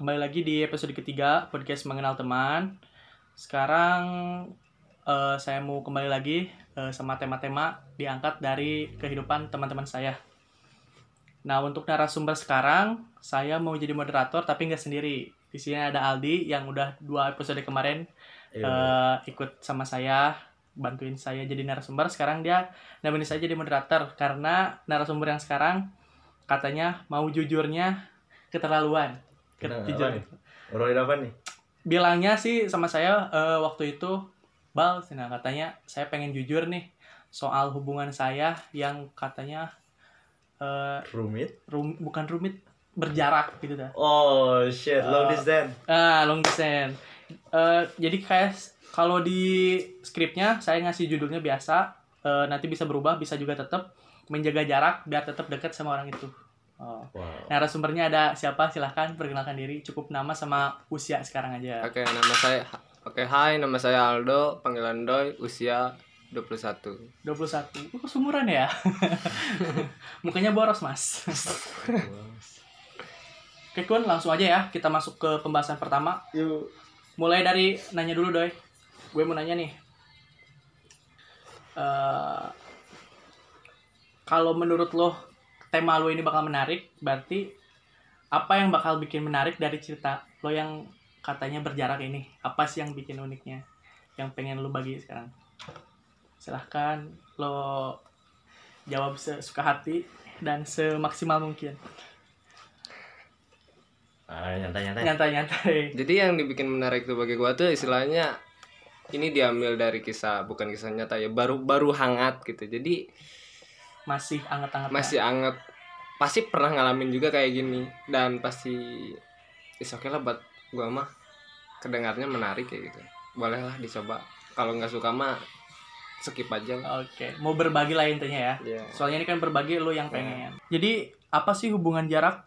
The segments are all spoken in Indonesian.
kembali lagi di episode ketiga podcast mengenal teman. Sekarang eh, saya mau kembali lagi eh, sama tema-tema diangkat dari kehidupan teman-teman saya. Nah untuk narasumber sekarang saya mau jadi moderator tapi nggak sendiri. Di sini ada Aldi yang udah dua episode kemarin eh, ikut sama saya bantuin saya jadi narasumber. Sekarang dia nemenin saya jadi moderator karena narasumber yang sekarang katanya mau jujurnya keterlaluan. Jujur. nih? Ngomongin apa nih? bilangnya sih sama saya eh, waktu itu bal nah katanya saya pengen jujur nih soal hubungan saya yang katanya eh, Rumit? rum- bukan rumit berjarak gitu dah Oh shit, long Eh, distance. ah long distance Eh, jadi kayak kalau di skripnya saya ngasih judulnya biasa eh, nanti bisa berubah bisa juga tetap menjaga jarak biar tetap dekat sama orang itu oh. Wow. narasumbernya ada siapa silahkan perkenalkan diri cukup nama sama usia sekarang aja Oke, nama saya Oke, hai, nama saya Aldo, panggilan Doi, usia 21. 21. Uh, sumuran ya? Mukanya boros, Mas. Oke, Kun, langsung aja ya. Kita masuk ke pembahasan pertama. Yuk. Mulai dari nanya dulu, Doi. Gue mau nanya nih. Eh, kalau menurut lo, tema lo ini bakal menarik, berarti apa yang bakal bikin menarik dari cerita lo yang katanya berjarak ini? Apa sih yang bikin uniknya? Yang pengen lo bagi sekarang? Silahkan lo jawab sesuka hati dan semaksimal mungkin. Ah, nyantai-nyantai. Nyantai-nyantai. Jadi yang dibikin menarik tuh bagi gua tuh istilahnya ini diambil dari kisah, bukan kisah nyata ya, baru baru hangat gitu. Jadi Masih anget-anget. masih anget. Pasti pernah ngalamin juga kayak gini dan pasti is oke lah buat gua mah kedengarnya menarik kayak gitu. Boleh lah dicoba. Kalau nggak suka mah skip aja. Oke, mau berbagi lah intinya ya. Iya. Soalnya ini kan berbagi lo yang pengen. Jadi apa sih hubungan jarak?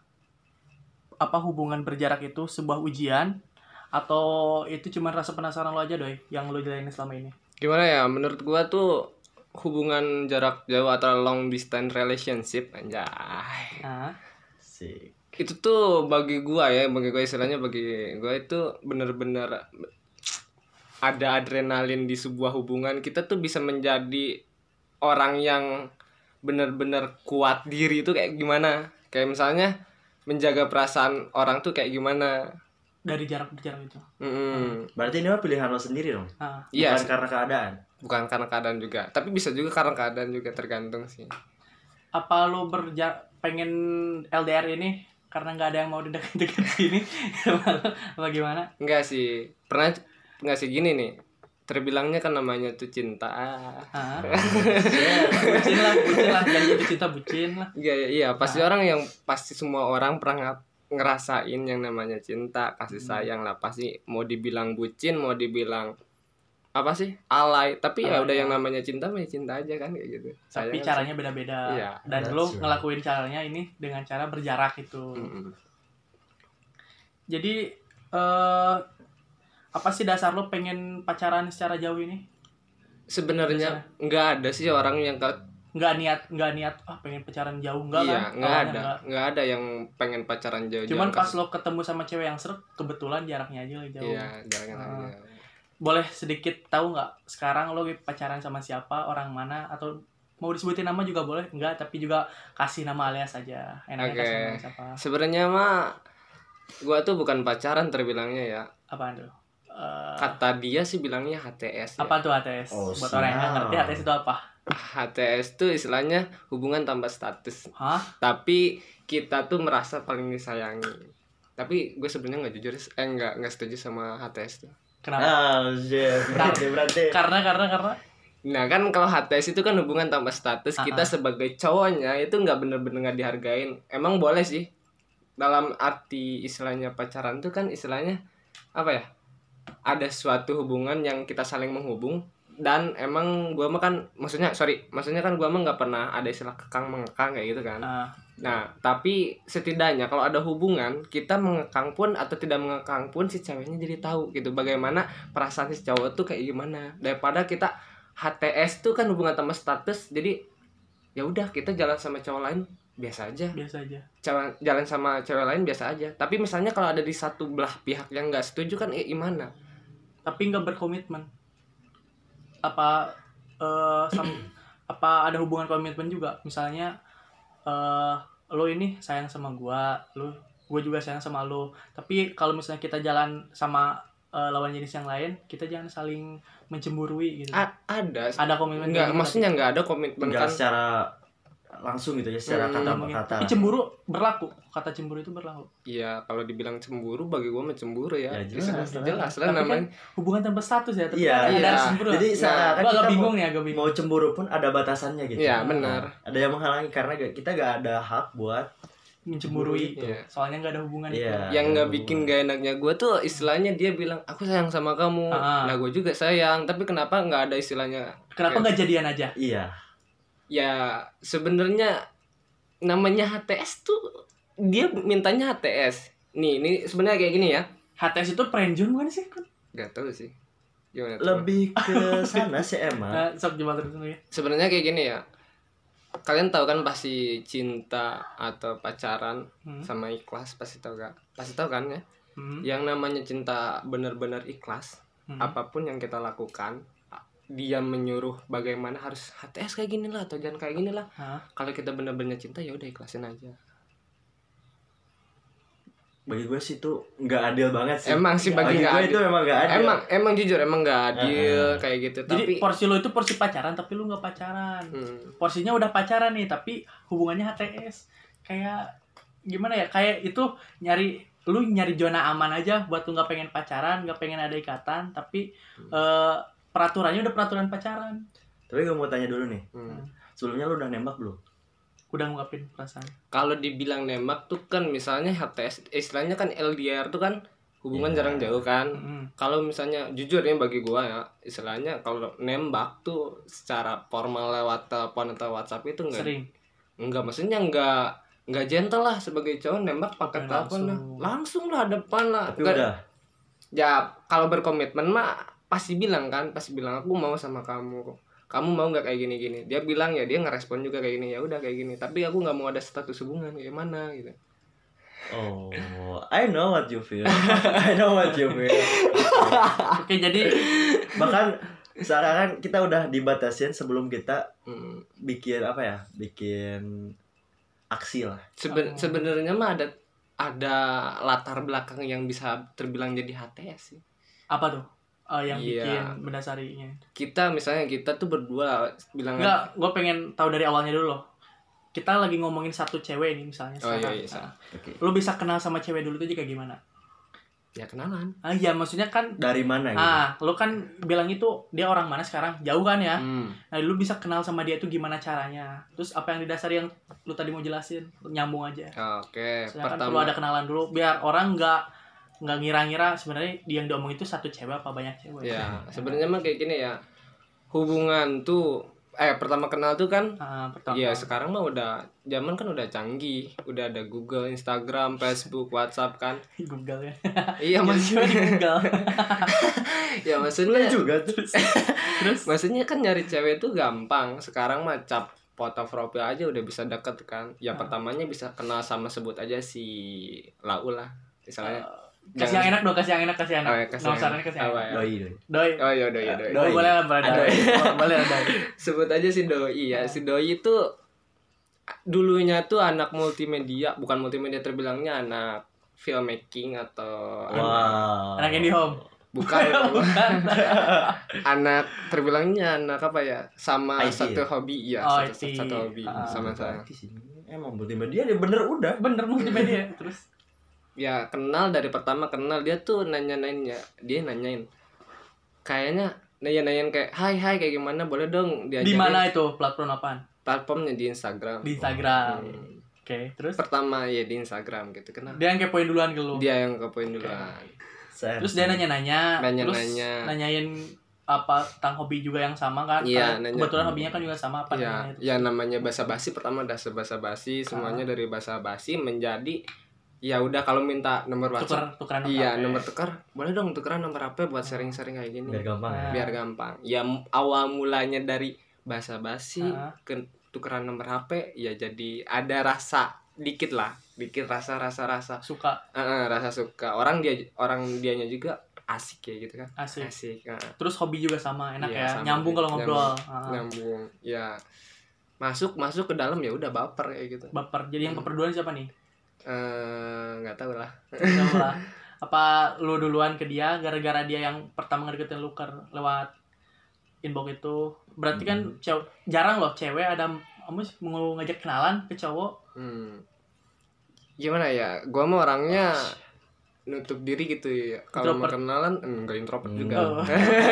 Apa hubungan berjarak itu sebuah ujian atau itu cuma rasa penasaran lo aja doi yang lo jalanin selama ini? gimana ya menurut gua tuh hubungan jarak jauh atau long distance relationship anjay. Nah, Sik. itu tuh bagi gua ya bagi gua istilahnya bagi gua itu bener-bener ada adrenalin di sebuah hubungan. Kita tuh bisa menjadi orang yang bener-bener kuat diri itu kayak gimana? Kayak misalnya menjaga perasaan orang tuh kayak gimana dari jarak berjarak itu. Mm-mm. Berarti ini mah pilihan lo sendiri dong. Nah, iya Bukan karena keadaan. bukan karena keadaan juga tapi bisa juga karena keadaan juga tergantung sih apa lo berja pengen LDR ini karena nggak ada yang mau deket-deket sini apa gimana? Enggak sih. Pernah enggak sih gini nih. Terbilangnya kan namanya tuh cinta. Ah. Ah, bucin lah, bucin lah, jangan jadi cinta bucin lah. Iya iya, iya. pasti orang yang pasti semua orang pernah ngerasain yang namanya cinta, kasih sayang lah. Pasti mau dibilang bucin, mau dibilang apa sih? Alay. Tapi ya udah ya. yang namanya cinta mah ya cinta aja kan kayak gitu. Tapi Sayang caranya beda-beda. Iya, Dan that's lo right. ngelakuin caranya ini dengan cara berjarak itu. sih. Mm-mm. Jadi eh apa sih dasar lo pengen pacaran secara jauh ini? Sebenarnya nggak ada sih orang yang ke Nggak niat, nggak niat ah pengen pacaran jauh enggak iya, kan? nggak ada. nggak. Nggak ada yang pengen pacaran jauh-jauh. Cuman pas kan. lo ketemu sama cewek yang seret, kebetulan jaraknya aja jauh. Iya, Ah. aja. Boleh sedikit tahu nggak sekarang lo pacaran sama siapa, orang mana atau mau disebutin nama juga boleh, enggak tapi juga kasih nama alias aja. Enaknya Oke. kasih nama siapa? Sebenarnya mah gua tuh bukan pacaran terbilangnya ya. Apaan tuh? Eh, Kata dia sih bilangnya HTS. Ya. apa tuh HTS? Oh, Buat orang yang nggak ngerti HTS itu apa? HTS tuh istilahnya hubungan tanpa status. Hah? Tapi kita tuh merasa paling disayangi. Tapi gue sebenarnya nggak jujur, eh nggak nggak setuju sama HTS tuh. Kenapa? Ah, shit. Berarti berarti. Karena karena karena Nah kan kalau HTS itu kan hubungan tanpa status, kita Ah, ah. sebagai cowoknya itu nggak bener-bener nggak dihargain. Emang boleh sih. Dalam arti istilahnya pacaran tuh kan istilahnya apa ya? Ada suatu hubungan yang kita saling menghubung dan emang gua mah kan maksudnya sorry maksudnya kan gua mah nggak pernah ada istilah kekang mengekang kayak gitu kan. Ah, nah tapi setidaknya kalau ada hubungan kita mengekang pun atau tidak mengekang pun si ceweknya jadi tahu gitu bagaimana perasaan si cowok tuh kayak gimana. Daripada kita HTS tuh kan hubungan tanpa status jadi ya udah kita jalan sama cowok lain biasa aja. Biasa aja. Jalan jalan sama cewek lain biasa aja. Tapi misalnya kalau ada di satu belah pihak yang nggak setuju kan eh, gimana? Tapi nggak berkomitmen apa eh sam- apa ada hubungan komitmen juga. Misalnya eh lo ini sayang sama gua lo gue juga sayang sama lo. Tapi kalau misalnya kita jalan sama eh, lawan jenis yang lain kita jangan saling mencemburui gitu. A- ada. Ada komitmen nggak gitu, maksudnya nggak ada komitmen Enggak kan secara langsung gitu ya, secara Hmm, kata per kata. tapi cemburu berlaku kata cemburu itu berlaku Iya, kalau dibilang cemburu bagi gua mah cemburu ya. Ya, jelas, Jelas, lah. jelas lah Tapi namanya. hubungan tanpa status ya tapi Iya, ada iya. cemburu Jadi nah, seakan gue agak kita bingung mau, nih agak bingung mau cemburu pun ada batasannya gitu. Iya, benar. Ada yang menghalangi karena gak- kita gak ada hak buat mencemburui Iya. soalnya nggak ada hubungan itu Iya. Yang nggak bikin gak enaknya gua tuh istilahnya dia bilang aku sayang sama kamu. Ah. Nah, gue juga sayang, tapi kenapa nggak ada istilahnya? kenapa nggak jadian aja Iya. Ya, sebenarnya namanya HTS tuh dia mintanya HTS. Nih, ini sebenarnya kayak gini ya. HTS itu friendzone bukan sih kan Gak tahu sih. Gimana tuh? Lebih ke sana sih emang. nah, sok coba terus dulu ya Sebenarnya kayak gini ya. Kalian tahu kan pasti cinta atau pacaran Hmm. sama ikhlas pasti tahu gak? Pasti tahu kan ya? Hmm. Yang namanya cinta benar-benar ikhlas, Hmm. apa pun yang kita lakukan, dia menyuruh bagaimana harus HTS kayak gini lah atau jangan kayak gini lah. Hah? Kalau kita benar-benar cinta ya udah ikhlasin aja. Bagi gue sih itu nggak adil banget sih. Emang sih bagi Bagi gue adil. itu emang nggak adil. Emang emang jujur emang nggak adil Uh-uh. kayak gitu. jadi Tapi porsi lo itu porsi pacaran tapi lu nggak pacaran Hmm, porsinya udah pacaran nih tapi hubungannya HTS kayak gimana ya kayak itu nyari lu nyari zona aman aja buat lu nggak pengen pacaran nggak pengen ada ikatan tapi eh, peraturannya udah peraturan pacaran Tapi gue mau tanya dulu nih. hmm. Sebelumnya lu udah nembak belum? udah ngungkapin perasaan kalau dibilang nembak tuh kan misalnya HTS istilahnya kan LDR tuh kan hubungan Iya. jarang jauh kan Mm-mm. kalau misalnya jujur ya bagi gua ya istilahnya kalau nembak tuh secara formal lewat telepon atau WhatsApp itu enggak sering enggak maksudnya enggak enggak gentle lah sebagai cowok nembak pakai telepon lah langsung. lah depan lah Tapi Nggak- udah. ya kalau berkomitmen mah pasti bilang kan pasti bilang aku mau sama kamu kamu mau nggak kayak gini gini dia bilang ya dia ngerespon juga kayak gini ya udah kayak gini tapi aku nggak mau ada status hubungan kayak mana gitu Oh, I know what you feel. I know what you feel. oke jadi Bahkan sekarang kan kita udah dibatasin sebelum kita Hmm. bikin apa ya? Bikin aksi lah. Seben- Oh. sebenarnya mah ada ada latar belakang yang bisa terbilang jadi HTS sih apa tuh Eh, yang Iya. bikin mendasarinya kita misalnya kita tuh berdua bilang Enggak, gue pengen tahu dari awalnya dulu loh. Kita lagi ngomongin satu cewek ini misalnya Oh, iya, sekarang. iya, Nah, Oke. lu bisa kenal sama cewek dulu tuh kayak gimana? ya kenalan Ah iya, maksudnya kan Dari mana gitu? ah, lu kan bilang itu dia orang mana sekarang? Jauh kan ya? Hmm. Nah, lu bisa kenal sama dia itu gimana caranya? Terus apa yang didasari yang lu tadi mau jelasin? Nyambung aja. oke perlu pertama ada kenalan dulu biar orang nggak nggak ngira-ngira sebenarnya dia yang diomong itu satu cewek apa banyak cewek. ya sebenarnya mah kayak gini ya hubungan tuh eh pertama kenal tuh kan Ah, pertama. Iya sekarang mah udah zaman kan udah canggih, udah ada Google, Instagram, Facebook, WhatsApp kan. Google ya. Iya maksudnya, Google. ya maksudnya, juga tuh. Terus maksudnya kan nyari cewek tuh gampang. Sekarang mah cap foto profil aja udah bisa deket kan. Ya Ah. pertamanya bisa kenal sama sebut aja si Lau lah, misalnya. Kasih yang enak dong, kasih yang enak, kasih yang Oh, enak. ya, kasih Nomor yang sarannya enak. kasih yang Apa enak. ya? Doi, doi. Doi. Oh iya doi doi. Doi. boleh lah, boleh Doi. Boleh lah, doi. Sebut aja si doi ya. Si doi itu dulunya tuh anak multimedia, bukan multimedia terbilangnya anak filmmaking atau anak- Wow. Anak Indie Home. bukan Bukan. anak terbilangnya anak apa ya sama IT satu ya? hobi ya Oh, satu, IT. satu hobi Ah. sama saya Emang multimedia dia bener udah. Bener multimedia. Terus ya kenal dari pertama kenal dia tuh nanya nanya dia nanyain kayaknya nanya nanyain kayak hai hai kayak gimana boleh dong di diajarin mana itu platform apaan? platformnya di Instagram Di Instagram. Hmm. Oke, terus pertama ya di Instagram gitu kenal dia yang kepoin duluan ke lu. dia yang ke poin duluan Sen. Terus dia nanya-nanya, terus Nanya-nanya. nanyain apa tentang hobi juga yang sama kan? Iya, Karena nanya. Kebetulan hobinya kan juga sama apa ya namanya itu? ya namanya basa basi pertama dasar basa basi semuanya dari basa basi menjadi ya udah kalau minta nomor Tuker, WhatsApp tukeran Iya, HP. nomor tukar. Boleh dong tukeran nomor HP buat sharing-sharing kayak gini. biar gampang ya. Biar gampang. Ya awal mulanya dari basa-basi Ah. ke tukeran nomor HP ya jadi ada rasa dikit lah dikit rasa rasa rasa suka Eh, eh, rasa suka orang dia orang dianya juga asik ya gitu kan asik asik eh. terus hobi juga sama enak Iya, ya sama. nyambung kalau ngobrol Nyambung. Ah, nyambung ya masuk masuk ke dalam ya udah baper kayak gitu baper jadi yang baper duluan siapa nih Eh, nggak tahu lah Tahu lah. apa lu duluan ke dia gara-gara dia yang pertama ngedeketin lu ker lewat inbox itu berarti kan Hmm. cew- jarang loh cewek ada apa sih, mau ngajak kenalan ke cowok Hmm. Gimana ya? Gua mah orangnya nutup diri gitu ya. Kalau mau kenalan enggak introvert juga. Oh.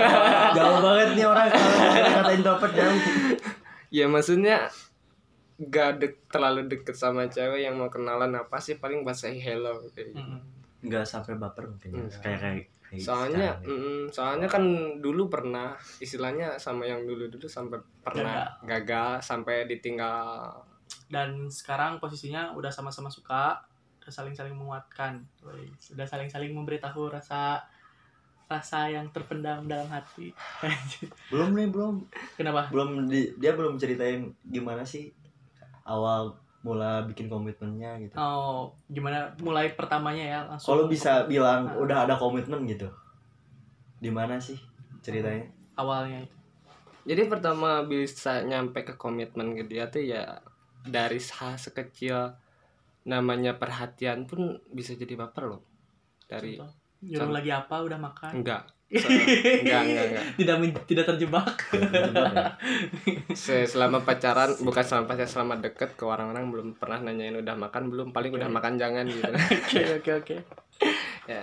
Jauh banget nih orang kalau kata introvert jauh. ya maksudnya gak dek, terlalu deket sama cewek yang mau kenalan apa sih paling bahasa hello kayak gitu. Mm-mm. Enggak sampai baper mungkin. ya. Kayak kayak kayak Soalnya ya. mm, soalnya kan dulu pernah istilahnya sama yang dulu-dulu sampai pernah gagal sampai ditinggal dan sekarang posisinya udah sama-sama suka udah saling-saling menguatkan Woi, sudah saling-saling memberitahu rasa rasa yang terpendam dalam hati belum nih belum kenapa belum di- dia belum ceritain gimana sih awal mula bikin komitmennya gitu. oh gimana mulai pertamanya ya langsung Kalau bisa bilang Ah. udah ada komitmen gitu. Di mana sih ceritanya? awalnya itu Jadi pertama bisa nyampe ke komitmen ke dia tuh ya dari hal sekecil namanya perhatian pun bisa jadi baper loh. Dari Contoh, nyuruh Contoh. lagi apa udah makan enggak Enggak enggak enggak. tidak men- tidak terjebak Jebak ya? Se- selama pacaran bukan selama pacaran selama deket ke orang-orang belum pernah nanyain udah makan belum paling udah makan jangan gitu. oke oke oke ya.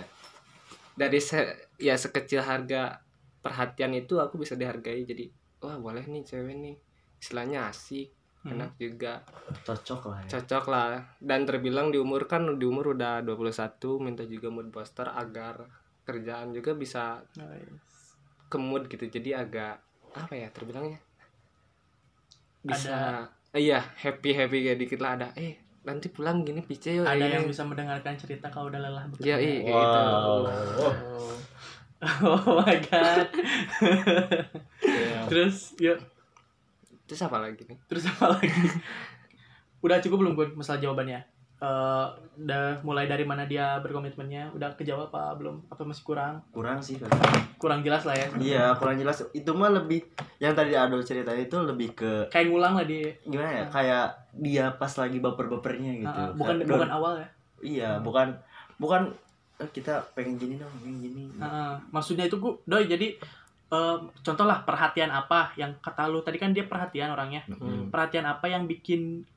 Dari se- ya sekecil harga perhatian itu aku bisa dihargai jadi wah boleh nih cewek nih istilahnya asik Hmm. enak juga Cocok lah ya. cocok lah dan terbilang di umur kan di umur udah 21 minta juga mood booster agar kerjaan juga bisa Nice. ke mood gitu. Jadi agak apa ya terbilangnya? Bisa eh, iya happy happy kayak dikit lah. Ada eh nanti pulang gini pice yuk. Ada eh, yang bisa mendengarkan cerita kalau udah lelah bekerja. Ya iya kayak gitu. Wow. oh. My god. Iya. terus yuk. Terus apa lagi nih? Terus apa lagi? Udah cukup belum Gun masalah jawabannya Eh, udah mulai dari mana dia berkomitmennya udah kejawab apa belum apa masih kurang Kurang sih. kurang jelas lah ya Iya, kurang jelas. Itu mah lebih yang tadi Adol cerita itu lebih ke kayak ngulang lah di gimana ya? Kayak dia pas lagi baper-bapernya gitu. Ah, bukan Kayak- bukan awal ya Iya, bukan bukan eh, kita pengen gini dong, pengen gini. Ah, maksudnya itu gua doi jadi eh, contoh lah perhatian apa yang kata lu tadi kan dia perhatian orangnya Mm-mm. perhatian apa yang bikin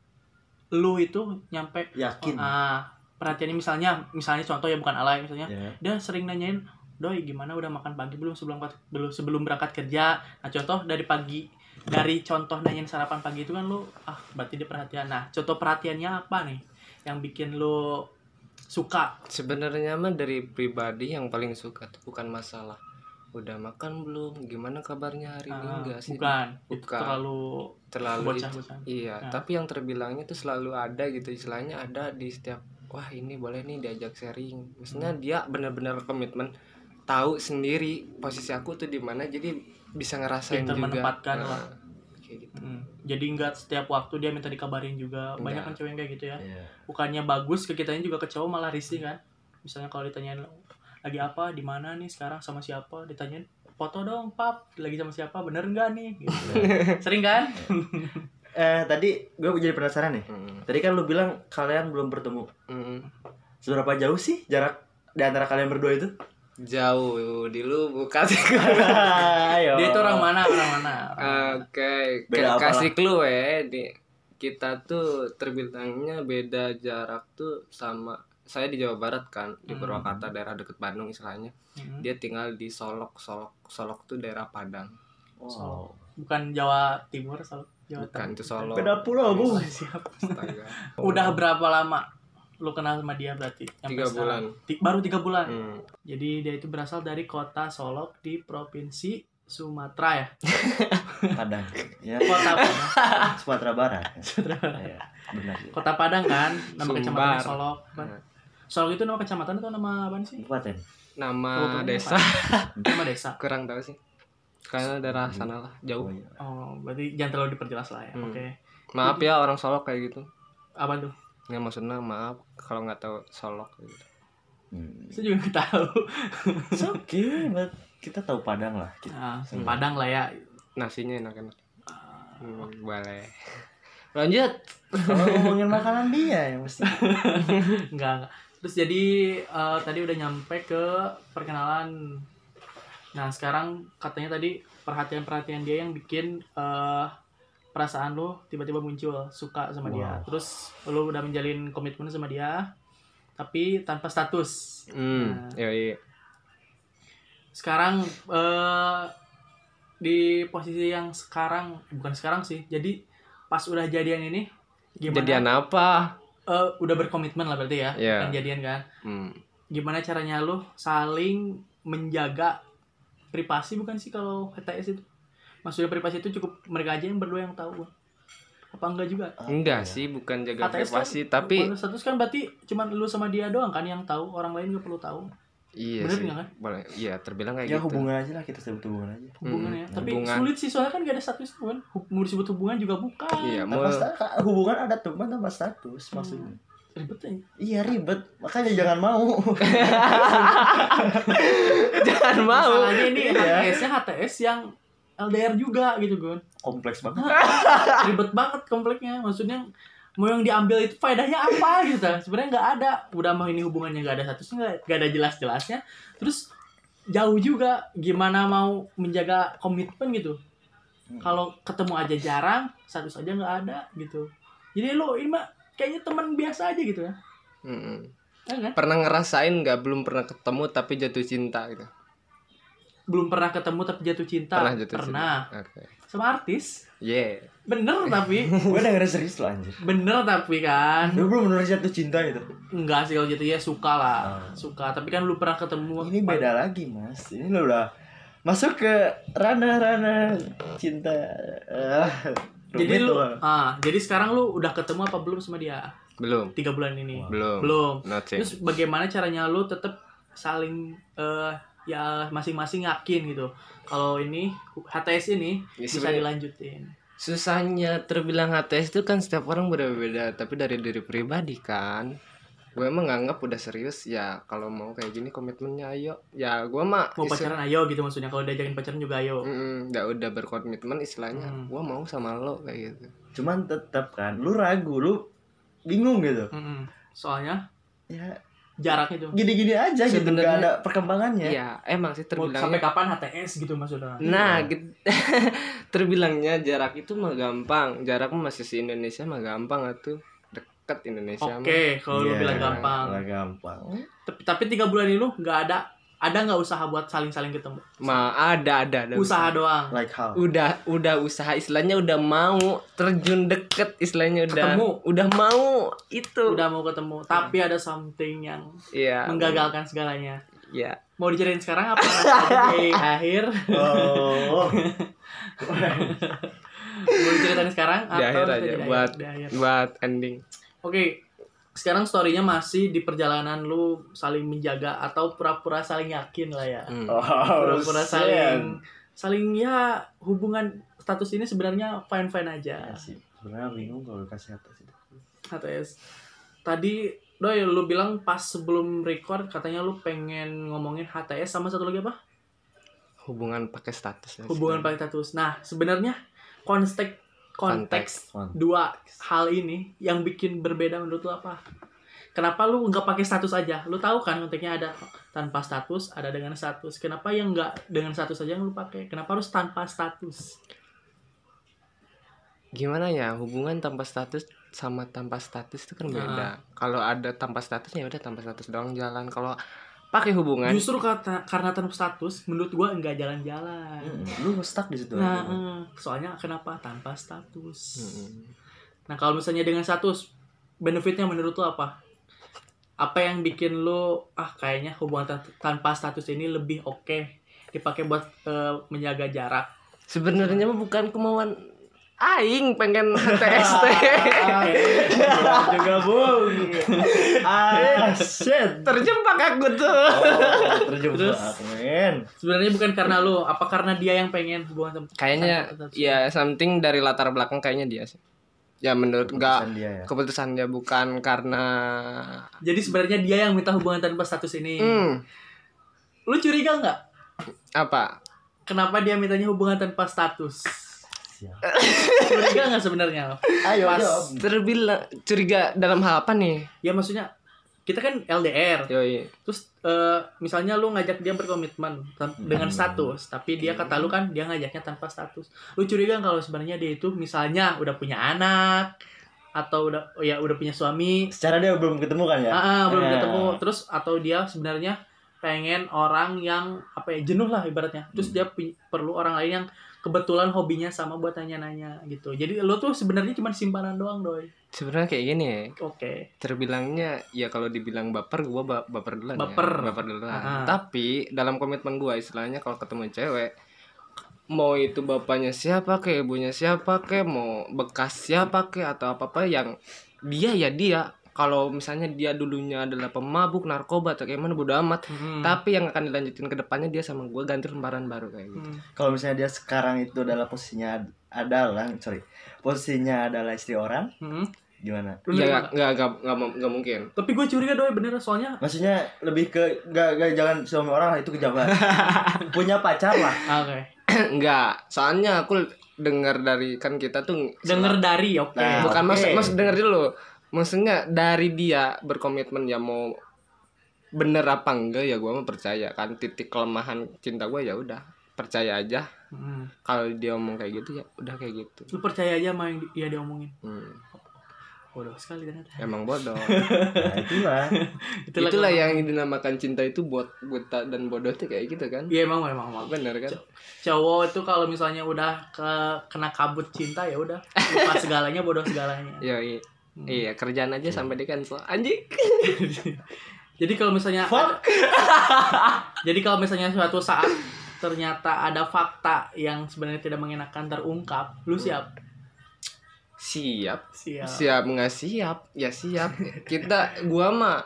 lu itu nyampe Yakin. ah perhatiannya misalnya misalnya contoh ya bukan alay misalnya Ya. dia sering nanyain doi gimana udah makan pagi belum sebelum belum sebelum berangkat kerja nah contoh dari pagi dari contoh nanyain sarapan pagi itu kan lu ah berarti dia perhatian nah contoh perhatiannya apa nih yang bikin lu suka sebenarnya mah dari pribadi yang paling suka tuh bukan masalah udah makan belum gimana kabarnya hari ini Ah, enggak sih bukan itu Bukan. terlalu terlalu bocah itu- bocah Iya, Nah. tapi yang terbilangnya tuh selalu ada gitu istilahnya ada di setiap wah ini boleh nih diajak sharing. Maksudnya dia benar-benar komitmen tahu sendiri posisi aku tuh di mana jadi bisa ngerasain Pintar juga. menempatkan Nah, lah. kayak gitu. Hmm. jadi nggak setiap waktu dia minta dikabarin juga banyak kan Enggak. cewek yang kayak gitu ya Iya. bukannya bagus ke kitanya juga ke cowok malah risih kan misalnya kalau ditanyain lagi apa di mana nih sekarang sama siapa ditanyain foto dong pap lagi sama siapa bener nggak nih gitu. sering kan Eh tadi gue jadi penasaran nih. Mm, Tadi kan lu bilang kalian belum bertemu. mm. Seberapa jauh sih jarak di antara kalian berdua itu? Jauh di lu bukan. Ayo. dia itu orang mana orang mana Oke, Beda Ka- apa kasih clue ya. Di, kita tuh terbilangnya beda jarak tuh sama saya di Jawa Barat kan, di Hmm. Purwakarta daerah deket Bandung istilahnya. Hmm. Dia tinggal di Solok, Solok, Solok tuh daerah Padang. Wow. bukan Jawa Timur Solo Jawa Bukan Tengah. itu Solo. Beda pulau, Bu. Oh, siap udah berapa lama lu kenal sama dia berarti Tiga bulan. Baru tiga bulan Hmm. jadi dia itu berasal dari kota Solok di provinsi Sumatera ya Padang. Ya. kota Padang Sumatera Barat. Sumatera. Iya, benar sih. kota Padang kan nama kecamatan Solok kan? Solok itu nama kecamatan atau nama apa sih Kabupaten. Nama Kabupaten desa nama desa kurang tahu sih. Karena daerah sana lah, jauh. Oh, iya. oh berarti jangan terlalu diperjelas lah ya Hmm. oke maaf ya orang solok kayak gitu apa tuh nggak maksudnya maaf kalau nggak tahu solok kayak gitu Hmm. saya juga nggak tahu It's okay, but kita tahu Padang lah. Kita. nah, padang lah ya nasinya enak-enak Hmm, boleh lanjut Kalau ngomongin makanan dia yang mesti. Enggak, enggak. Terus jadi eh, tadi udah nyampe ke perkenalan. Nah, sekarang katanya tadi perhatian-perhatian dia yang bikin eh, perasaan lo tiba-tiba muncul suka sama dia. Wow. Terus lo udah menjalin komitmen sama dia tapi tanpa status. hmm Nah. iya iya Sekarang eh di posisi yang sekarang bukan sekarang sih. Jadi pas udah jadian ini gimana? jadian apa Eh, udah berkomitmen lah berarti ya, Iya. kan jadian kan? hmm. gimana caranya lu saling menjaga privasi bukan sih kalau HTS itu maksudnya privasi itu cukup mereka aja yang berdua yang tahu apa enggak juga enggak sih bukan jaga HTS privasi kan, tapi kalau status kan berarti cuman lu sama dia doang kan yang tahu orang lain juga perlu tahu iya Bener sih kan? boleh iya terbilang kayak Ya gitu hubungan aja lah kita sebut hubungan aja. hubungannya Hmm, tapi hubungan. sulit sih soalnya kan gak ada status kan Hub- mau disebut hubungan juga bukan iya mau hubungan ada teman tanpa status maksudnya. ribet aja Iya ribet, makanya jangan mau. jangan mau masalahnya ini Iya. HTS-nya HTS yang LDR juga gitu Gun Kompleks banget. ribet banget kompleknya maksudnya mau yang diambil itu faedahnya apa gitu. Sebenarnya nggak ada. Udah mau ini hubungannya nggak ada statusnya nggak nggak ada jelas jelasnya terus jauh juga gimana mau menjaga komitmen gitu. Kalau ketemu aja jarang status aja nggak ada gitu. Jadi lo ini mah kayaknya teman biasa aja gitu ya. Mm-mm. Ya kan? pernah ngerasain nggak? Belum pernah ketemu tapi jatuh cinta gitu? Belum pernah ketemu tapi jatuh cinta. Pernah jatuh pernah. cinta. Oke sama artis? Yeah. Bener tapi. Gue dengerin serius lo anjir. bener tapi kan. Lu belum bener jatuh cinta gitu. Enggak sih kalau gitu ya suka lah. Oh. suka tapi kan lu pernah ketemu. Ini beda lagi mas. Ini lo udah masuk ke ranah-ranah cinta. Ah, jadi lu ah jadi sekarang lu udah ketemu apa belum sama dia? Belum. Tiga bulan ini. Belum. Belum. Nothing terus bagaimana caranya lu tetap saling eh ya masing-masing yakin gitu. Kalau ini HTS ini Ya, bisa dilanjutin. Susahnya terbilang HTS itu kan setiap orang berbeda-beda tapi dari diri pribadi kan. Gue emang nganggap udah serius ya kalau mau kayak gini komitmennya ayo. Ya gue mah mau pacaran ayo gitu maksudnya. Kalau diajakin pacaran juga ayo. Mm-mm, udah udah berkomitmen istilahnya. Hmm. gue mau sama lo kayak gitu. Cuman tetap kan, lu ragu, lu bingung gitu. Mm-mm. soalnya? Ya jaraknya tuh gini-gini aja gitu, gak ada perkembangannya. Iya emang sih Mau terbilangnya sampai kapan HTS gitu maksudnya Nah, gitu. terbilangnya jarak itu mah gampang. Jarak mah masih si Indonesia mah gampang atuh. Deket Indonesia oke kalau lu Iya, bilang gampang gampang. tapi tapi tiga bulan ini lu nggak ada ada nggak usaha buat saling-saling ketemu. Ma ada ada ada. usaha doang Like how? Udah udah usaha istilahnya udah mau terjun deket istilahnya udah Ketemu. udah mau itu. udah mau ketemu tapi ada something yang Iya. menggagalkan segalanya Iya. mau diceritain sekarang apa di akhir Oh. mau diceritain sekarang Di atau akhir aja di buat di akhir buat ending. oke sekarang storynya masih di perjalanan lu saling menjaga atau pura-pura saling yakin lah ya Hmm. Oh, pura-pura shit. saling saling ya hubungan status ini sebenarnya fine fine aja Ya sih, sebenarnya bingung kalau kasih atas itu. HTS tadi Doi lu bilang pas sebelum record katanya lu pengen ngomongin HTS sama satu lagi apa Hubungan pakai status. ya, hubungan pakai status nah sebenarnya konteks konteks Konteks. dua hal ini yang bikin berbeda menurut lu apa kenapa lu nggak pakai status aja lu tahu kan konteksnya ada tanpa status ada dengan status kenapa yang nggak dengan status aja yang lu pakai kenapa harus tanpa status gimana ya hubungan tanpa status sama tanpa status itu kan beda. Kalau ada tanpa statusnya udah tanpa status doang jalan. Kalau pakai hubungan justru kata karena tanpa status menurut gua nggak jalan-jalan Mm, Lu stuck di situ. nah aja. eh, soalnya kenapa tanpa status Mm-mm. Nah, kalau misalnya dengan status, benefitnya menurut lo apa? Apa yang bikin lo, ah kayaknya hubungan tan- tanpa status ini lebih oke dipakai buat eh, menjaga jarak. sebenarnya mah bukan kemauan aing pengen TST. Juga bung. Ah, shit. Terjebak aku tuh. Oh, terjebak, Terus? men. Sebenarnya bukan karena lo, apa karena dia yang pengen hubungan tanpa Kayaknya ya something dari latar belakang kayaknya dia sih. ya menurut enggak Keputusan dia ya. keputusan dia bukan karena Jadi sebenarnya dia yang minta hubungan tanpa status ini. hmm, Lu curiga nggak? apa Kenapa dia mintanya hubungan tanpa status? Siap. Curiga nggak sebenarnya? Ayo Pas- jawab. terbilang curiga dalam hal apa nih Ya maksudnya kita kan LDR. yoi Terus eh, misalnya lu ngajak dia berkomitmen dengan Hmm. status, tapi dia kata lu kan dia ngajaknya tanpa status. Lu curiga nggak kalau sebenarnya dia itu misalnya udah punya anak atau udah oh ya udah punya suami, Secara dia belum ketemu kan ya? ah, ah, belum Ya. ketemu, terus atau dia sebenarnya pengen orang yang apa ya jenuh lah ibaratnya. Terus Hmm. dia perlu orang lain yang kebetulan hobinya sama buat nanya-nanya gitu. Jadi lu tuh sebenarnya cuma simpanan doang, doi. sebenarnya kayak gini ya Oke. terbilangnya ya kalau dibilang baper gua ba- baper duluan ya. Baper. baper duluan Ah. tapi dalam komitmen gua istilahnya kalau ketemu cewek mau itu bapaknya siapa ke ibunya siapa ke mau bekas siapa ke atau apa apa yang dia ya dia kalau misalnya dia dulunya adalah pemabuk narkoba atau kayak mana bodo amat Hmm. tapi yang akan dilanjutin ke depannya dia sama gua ganti lembaran baru kayak gitu Hmm. Kalau misalnya dia sekarang itu adalah posisinya ad- adalah sorry posisinya adalah istri orang Hmm. gimana? Ya nggak nggak nggak nggak nggak mungkin Tapi gue curiga doi bener soalnya Maksudnya lebih ke gak, gak jangan suami orang lah itu kejauhan. Punya pacar lah. Ah, Oke. Enggak, soalnya aku dengar dari kan kita tuh Denger dari oke. Nah, bukan oke. maksud maksud denger dulu. Maksudnya dari dia berkomitmen ya mau bener apa enggak ya gua mah percaya kan titik kelemahan cinta gua ya udah percaya aja Hmm. kalau dia omong kayak gitu ya udah kayak gitu Lu percaya aja sama yang di- ya dia omongin. hmm, Bodoh sekali ternyata. emang bodoh Nah, itulah. itulah yang dinamakan cinta itu buat buta dan bodoh tuh kayak gitu kan Iya emang emang emang. bener kan Cowok itu kalau misalnya udah ke kena kabut cinta ya udah lupa segalanya bodoh segalanya. iya iya, iya kerjaan aja sampai di cancel anjing. Jadi kalau misalnya Fuck. jadi kalau misalnya suatu saat ternyata ada fakta yang sebenarnya tidak mengenakan terungkap, lu siap? siap. Siap. siap nggak siap? Ya siap. Kita gua mah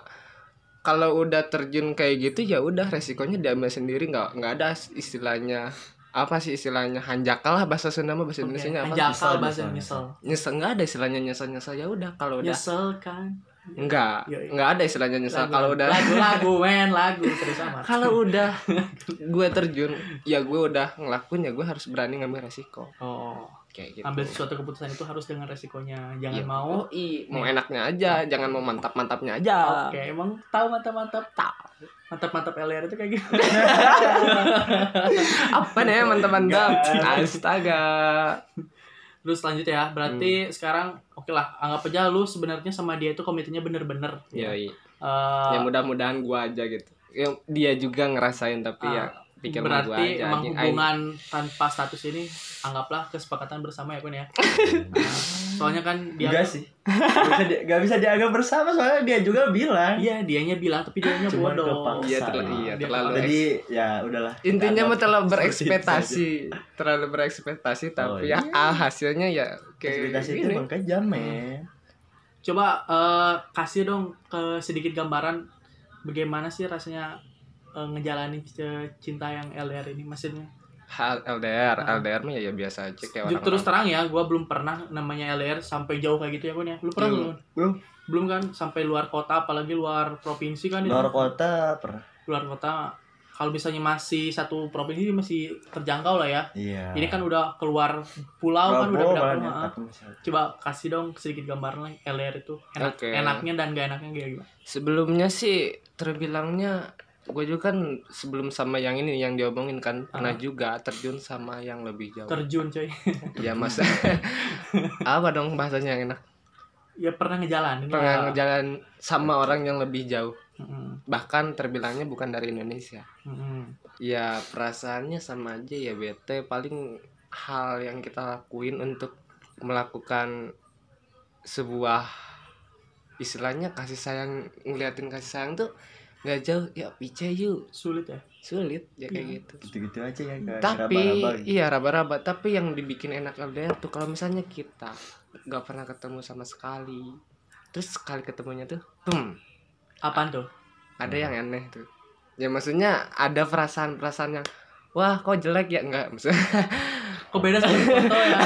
kalau udah terjun kayak gitu ya udah resikonya diambil sendiri. Nggak nggak ada istilahnya apa sih istilahnya hanjakal lah bahasa Sunda mah bahasa Oke, Indonesia apa Jakal Nyesel, bahasa nyesel, nyesel. nyesel nggak ada istilahnya nyesel nyesel ya udah kalau udah Nyesel kan? nggak Yoi. nggak ada istilahnya nyesel Lagu- kalau udah lagu-lagu men lagu terus amat. kalau udah gue terjun ya gue udah ngelakuin ya gue harus berani ngambil resiko Oh, kayak gitu ambil suatu keputusan itu harus dengan resikonya. Jangan Iya. mau. Oh, i, mau enaknya aja jangan mau mantap mantapnya aja Oke, emang tahu mantap-mantap? Tahu. Mantap-mantap LR itu kayak gitu. apa nih mantap-mantap astaga Terus lanjut ya. Berarti sekarang oke lah, anggap aja lu sebenarnya sama dia itu komitmennya bener-bener. ya Eh, ya mudah-mudahan gua aja gitu ya, dia juga ngerasain tapi ya pikir sama gua berarti aja emang anjing. hubungan tanpa status ini anggaplah kesepakatan bersama ya Kun ya. Soalnya kan dia Enggak sih. Gak bisa, di, gak bisa dianggap bersama soalnya dia juga bilang. Iya, dianya bilang tapi dianya Cuman bodoh. iya terlalu iya Dia terlalu Jadi ya udahlah. intinya mah Anggap terlalu seperti itu berekspektasi terlalu berekspektasi tapi iya. ya ah, hasilnya ya kayak Ekspektasi itu emang kejam men. Coba eh, kasih dong ke sedikit gambaran bagaimana sih rasanya eh, ngejalanin cinta yang LDR ini maksudnya. hal LDR Ah. LDR mah ya, ya biasa aja kayak orang Terus terang ya, gua belum pernah namanya LDR sampai jauh kayak gitu ya Kun ya. Lu pernah belum? Belum. Belum kan sampai luar kota apalagi luar provinsi kan itu. Luar kota pernah. Luar kota kalau misalnya masih satu provinsi masih terjangkau lah ya. Iya. Ini kan udah keluar pulau kan udah beda pulau. ah. tapi masih- Coba kasih dong sedikit gambaran lah LDR itu. Enak, Oke. Enaknya dan gak enaknya kayak gimana? sebelumnya sih terbilangnya gue juga kan sebelum sama yang ini yang diomongin kan pernah Ah. juga terjun sama yang lebih jauh Terjun coy. ya mas apa dong bahasanya yang enak ya pernah ngejalanin. pernah lah. ngejalan sama orang yang lebih jauh Mm-mm. bahkan terbilangnya bukan dari Indonesia Mm-mm. ya perasaannya sama aja ya bete paling hal yang kita lakuin untuk melakukan sebuah istilahnya kasih sayang ngeliatin kasih sayang tuh nggak jauh. Ya pice yuk. Sulit ya. sulit. Ya kayak Iya. gitu. Gitu-gitu aja ya kayak tapi raba-raba gitu. iya raba-raba. Tapi yang dibikin enak LDR tuh kalau misalnya kita nggak pernah ketemu sama sekali terus sekali ketemunya tuh boom Apaan tuh? ada yang aneh tuh. Ya maksudnya ada perasaan-perasaan yang wah kok jelek ya? Enggak maksudnya Kok beda sama di foto ya?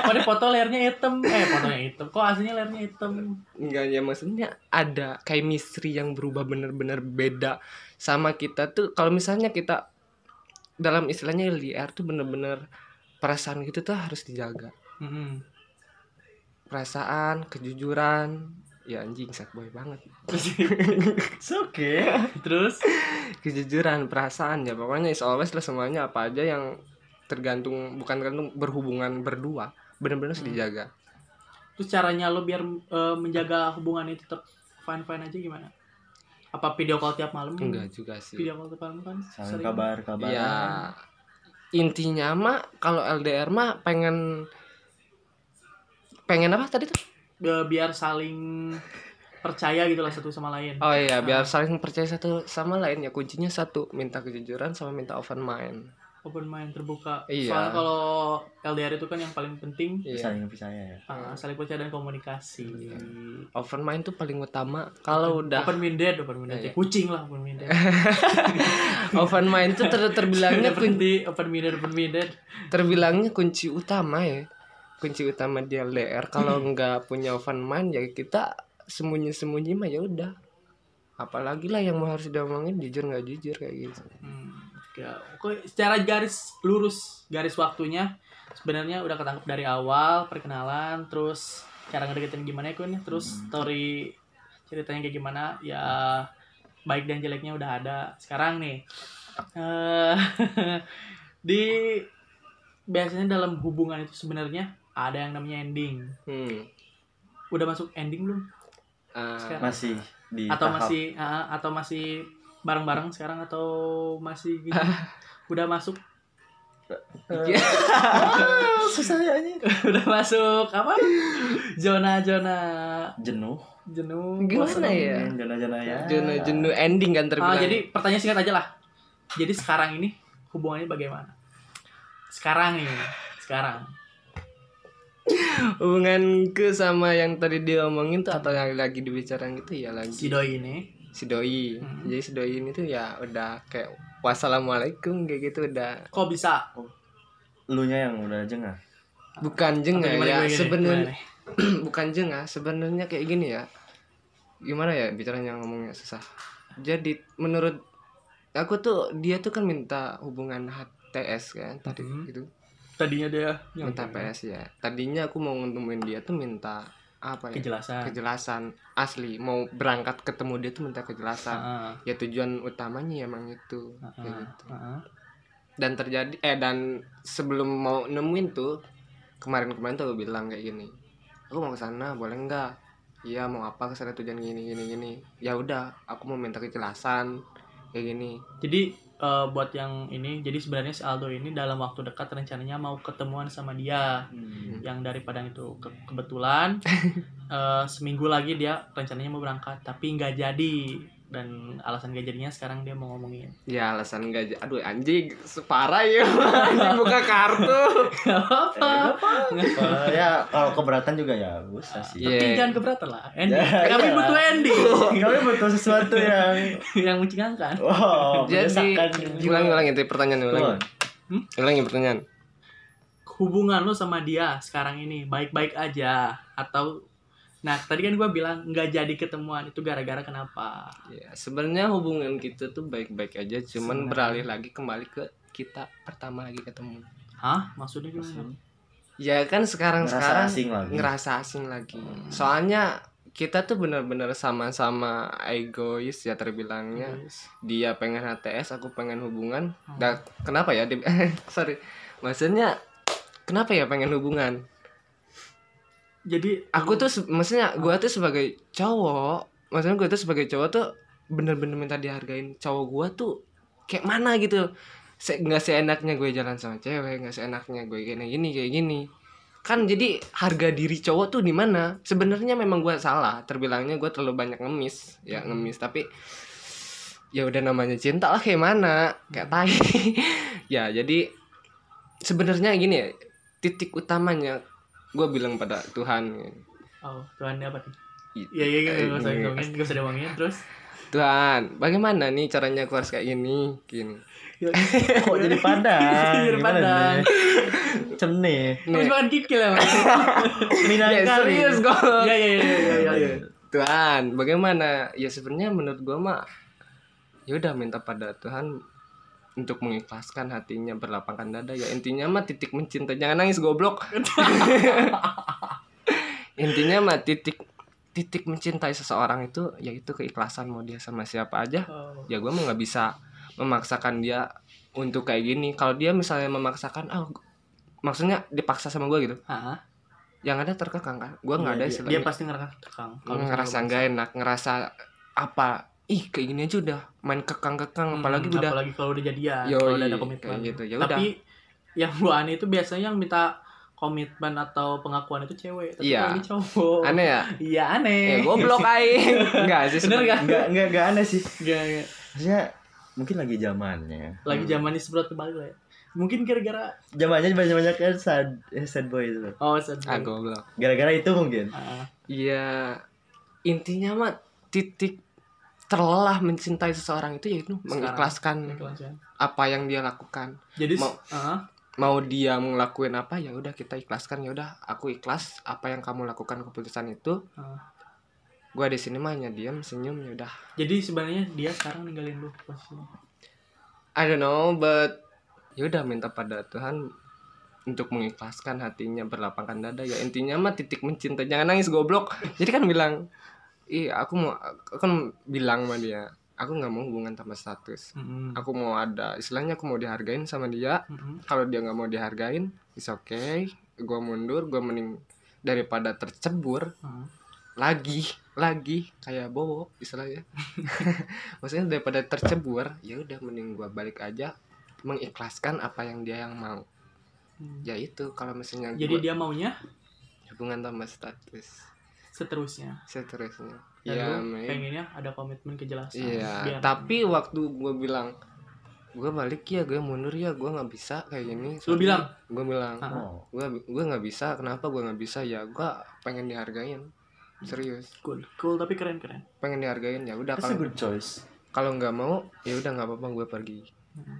Kok di foto layarnya hitam? Eh, fotonya hitam. Kok aslinya layarnya hitam? Enggak ya maksudnya ada chemistry yang berubah bener-bener beda sama kita tuh kalau misalnya kita dalam istilahnya LDR tuh bener-bener perasaan gitu tuh harus dijaga Hmm. perasaan kejujuran ya anjing sad boy banget It's okay. Terus kejujuran perasaan ya pokoknya is always lah semuanya apa aja yang tergantung bukan tergantung berhubungan berdua bener-bener harus dijaga terus caranya lo biar eh, menjaga hubungan itu tetap fine fine aja gimana? Apa video call tiap malam? enggak juga sih Video call tiap malam kan Saling sering. kabar kabar. ya intinya mah kalau LDR mah pengen pengen apa tadi tuh Eh, biar saling percaya gitu lah satu sama lain. oh iya biar saling percaya satu sama lain ya kuncinya satu minta kejujuran sama minta open mind Open mind terbuka. Iya. Soalnya kalau LDR itu kan yang paling penting iya Saling percaya ya. ah, saling percaya dan komunikasi. open mind tuh paling utama kalau udah Open minded, open minded. Iya. Kucing lah open minded. open mind tuh ter- terbilangnya kun- berhenti open minded, open minded. terbilangnya kunci utama ya kunci utama di LDR kalau nggak punya open mind ya kita sembunyi-sembunyi mah ya udah apalagi lah yang mau harus diomongin jujur nggak jujur kayak gitu Hmm, ya, oke, secara garis lurus garis waktunya sebenarnya udah ketangkep dari awal perkenalan terus cara ngedeketin gimana ya Kun terus story ceritanya kayak gimana ya baik dan jeleknya udah ada sekarang nih eh di biasanya dalam hubungan itu sebenarnya ada yang namanya ending hmm. udah masuk ending belum Sekarang. Masih di atau tahap. masih ah, atau masih bareng-bareng sekarang atau masih gitu? Udah masuk? Iya. Ah, susah ya ini. udah masuk. Apa? Zona zona. Jenuh. jenuh. Gimana ya? Jana-jana ya. jenuh jenuh ending kan Ah, terbilang jadi pertanyaan singkat aja lah. Jadi sekarang ini hubungannya bagaimana? Sekarang nih sekarang. Hubunganku sama yang tadi dia omongin tuh atau yang lagi dibicarain gitu ya lagi. Si doi ini si doi. Hmm. jadi si doi ini tuh ya udah kayak wassalamualaikum kayak gitu udah. Kok bisa? Lu nya yang udah jengah. bukan jengah ya sebenarnya bukan jengah sebenarnya kayak gini ya. Gimana ya bicaranya ngomongnya susah. Jadi menurut aku tuh dia tuh kan minta hubungan HTS kan tadi Mhm. gitu. Tadinya dia yang minta PS ya. Tadinya aku mau nemuin dia tuh minta apa ya? Kejelasan. Kejelasan. Asli mau berangkat ketemu dia tuh minta kejelasan. Ah, ya tujuan utamanya emang itu. Kayak ah, gitu. ah. dan terjadi eh dan sebelum mau nemuin tuh kemarin-kemarin tuh aku bilang kayak gini aku mau ke sana boleh nggak? Iya mau apa ke sana tujuan gini gini gini. Ya udah aku mau minta kejelasan. Kayak gini. Jadi eh, buat yang ini, jadi sebenarnya si Aldo ini dalam waktu dekat rencananya mau ketemuan sama dia. Hmm. Yang dari Padang itu Ke- kebetulan eh, seminggu lagi dia rencananya mau berangkat, tapi nggak jadi. Dan alasan gak jadinya sekarang dia mau ngomongin. ya alasan j- aduh anjing separah ya anjing buka kartu Gak apa-apa. Kalau ya kalau keberatan juga ya bisa sih. Iya. Tapi jangan keberatan lah. Ending. Ya, Kami iya. butuh ending Kami butuh sesuatu yang yang mencengangkan. wow, jadi ulangi ulangi itu pertanyaan ulangi Tuh. Hmm? ulangi pertanyaan Hubungan lo sama dia sekarang ini baik-baik aja atau Nah, tadi kan gua bilang nggak jadi ketemuan itu gara-gara kenapa? ya sebenarnya hubungan kita tuh baik-baik aja cuman Sebenarnya. beralih lagi kembali ke kita pertama lagi ketemu Hah? Maksudnya gimana? ya kan sekarang Ngerasa sekarang asing lagi. ngerasa asing lagi soalnya kita tuh bener-bener sama-sama egois ya terbilangnya Yes. dia pengen HTS aku pengen hubungan Hmm. dan kenapa ya Dia- sorry maksudnya kenapa ya pengen hubungan Jadi aku tuh maksudnya gua tuh sebagai cowok maksudnya gua tuh sebagai cowok tuh bener-bener minta dihargain. Cowok gua tuh kayak mana gitu. Se nggak seenaknya gue jalan sama cewek nggak seenaknya gue kayak gini kayak gini. Kan jadi harga diri cowok tuh di mana? Sebenarnya memang gua salah. Terbilangnya gua terlalu banyak ngemis. Ya ngemis. Tapi ya udah namanya cinta lah kayak mana? Kayak tai. Ya jadi sebenarnya gini ya titik utamanya gue bilang pada Tuhan oh, Tuhan apa nih? Iya iya gitu, eh, nggak usah ngomongin, nggak usah diomongin terus. Tuhan bagaimana nih caranya harus kayak gini gini Kok jadi padang? Jadi padang. nih? Cem nih. Habis makan kikil ya, Mas? Minang ya kali. serius gue iya, iya, iya, iya, iya. Tuhan bagaimana ya sebenarnya menurut gue mah ya udah minta pada Tuhan untuk mengikhlaskan hatinya berlapangkan dada ya intinya mah titik mencinta. Jangan nangis goblok. Intinya mah titik titik mencintai seseorang itu yaitu keikhlasan mau dia sama siapa aja Oh. ya gue mah nggak bisa memaksakan dia untuk kayak gini. Kalau dia misalnya memaksakan ah gu- maksudnya dipaksa sama gue gitu. Ah, yang ada terkekang kan gue nggak ada dia, istilahnya dia pasti ngerasa kekang. Kalau ngerasa nggak enak ngerasa apa ih kayak gini aja udah main kekang-kekang Hmm, apalagi udah apalagi kalau udah jadian, Yoi, kalau udah ada komitmen. gitu. Ya udah. Tapi yang gua aneh itu biasanya yang minta komitmen atau pengakuan itu cewek, tapi Iya. kalau ini cowok. aneh ya Iya aneh. ya goblok aing enggak sih Bener sebenarnya. gak? Enggak enggak enggak aneh sih. Gak, gak. Maksudnya mungkin lagi zamannya. Lagi Hmm. zaman ini seberat kebalik lah ya. Mungkin gara-gara Zamannya banyak-banyak kan sad eh, sad boy itu. oh sad ah boy. goblok Gara-gara itu mungkin. Ah, Iya intinya mah titik terlelah mencintai seseorang itu yaitu mengikhlaskan ikhlas apa yang dia lakukan. Jadi Mau- ah, mau dia ngelakuin apa ya udah kita ikhlaskan ya udah aku ikhlas apa yang kamu lakukan keputusan itu. Ah. gua di sini mah hanya diam senyum ya udah. Jadi sebenarnya dia sekarang ninggalin lu posisinya. I don't know but ya udah minta pada Tuhan untuk mengikhlaskan hatinya berlapangkan dada. Ya intinya mah titik mencinta jangan nangis goblok. Jadi kan bilang ih aku mau aku kan bilang sama dia aku nggak mau hubungan tanpa status Mm-mm. aku mau ada istilahnya aku mau dihargain sama dia Mm-mm. kalau dia nggak mau dihargain is okay gua mundur gua mending daripada tercebur Ah. lagi lagi kayak bowo istilahnya maksudnya daripada tercebur ya udah mending gua balik aja mengikhlaskan apa yang dia yang mau Hmm. ya itu kalau misalnya Jadi gua dia maunya hubungan tanpa status seterusnya. seterusnya ya pengennya ada komitmen kejelasan. iya Biar- tapi waktu gua bilang gua balik ya gue mundur ya gua nggak bisa kayak gini Lu bilang? gue bilang Ah. Oh. gua gua nggak bisa kenapa gua nggak bisa ya gua pengen dihargain serius cool, cool tapi keren keren. pengen dihargain ya udah kalau good choice. kalau nggak mau ya udah nggak apa-apa gue pergi Hmm.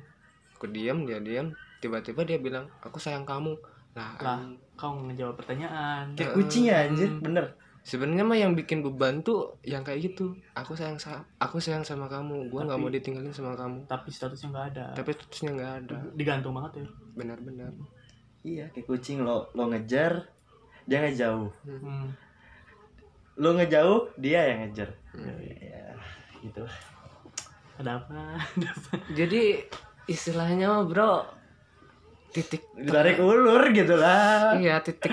aku diam dia diam tiba-tiba dia bilang aku sayang kamu lah Lah, kau ngejawab pertanyaan. Kayak kucing ya anjir, Hmm. bener. Sebenarnya mah yang bikin beban tuh yang kayak gitu aku sayang sa aku sayang sama kamu gue nggak mau ditinggalin sama kamu Tapi statusnya nggak ada. tapi terusnya nggak ada Digantung banget ya. benar-benar Iya, kayak kucing lo lo ngejar, dia ngejauh. Hmm. Lo ngejauh, dia yang ngejar. Hmm. Ya, gitu. Ada apa? Ada apa? jadi istilahnya mah bro titik Ditarik ulur gitu lah. iya titik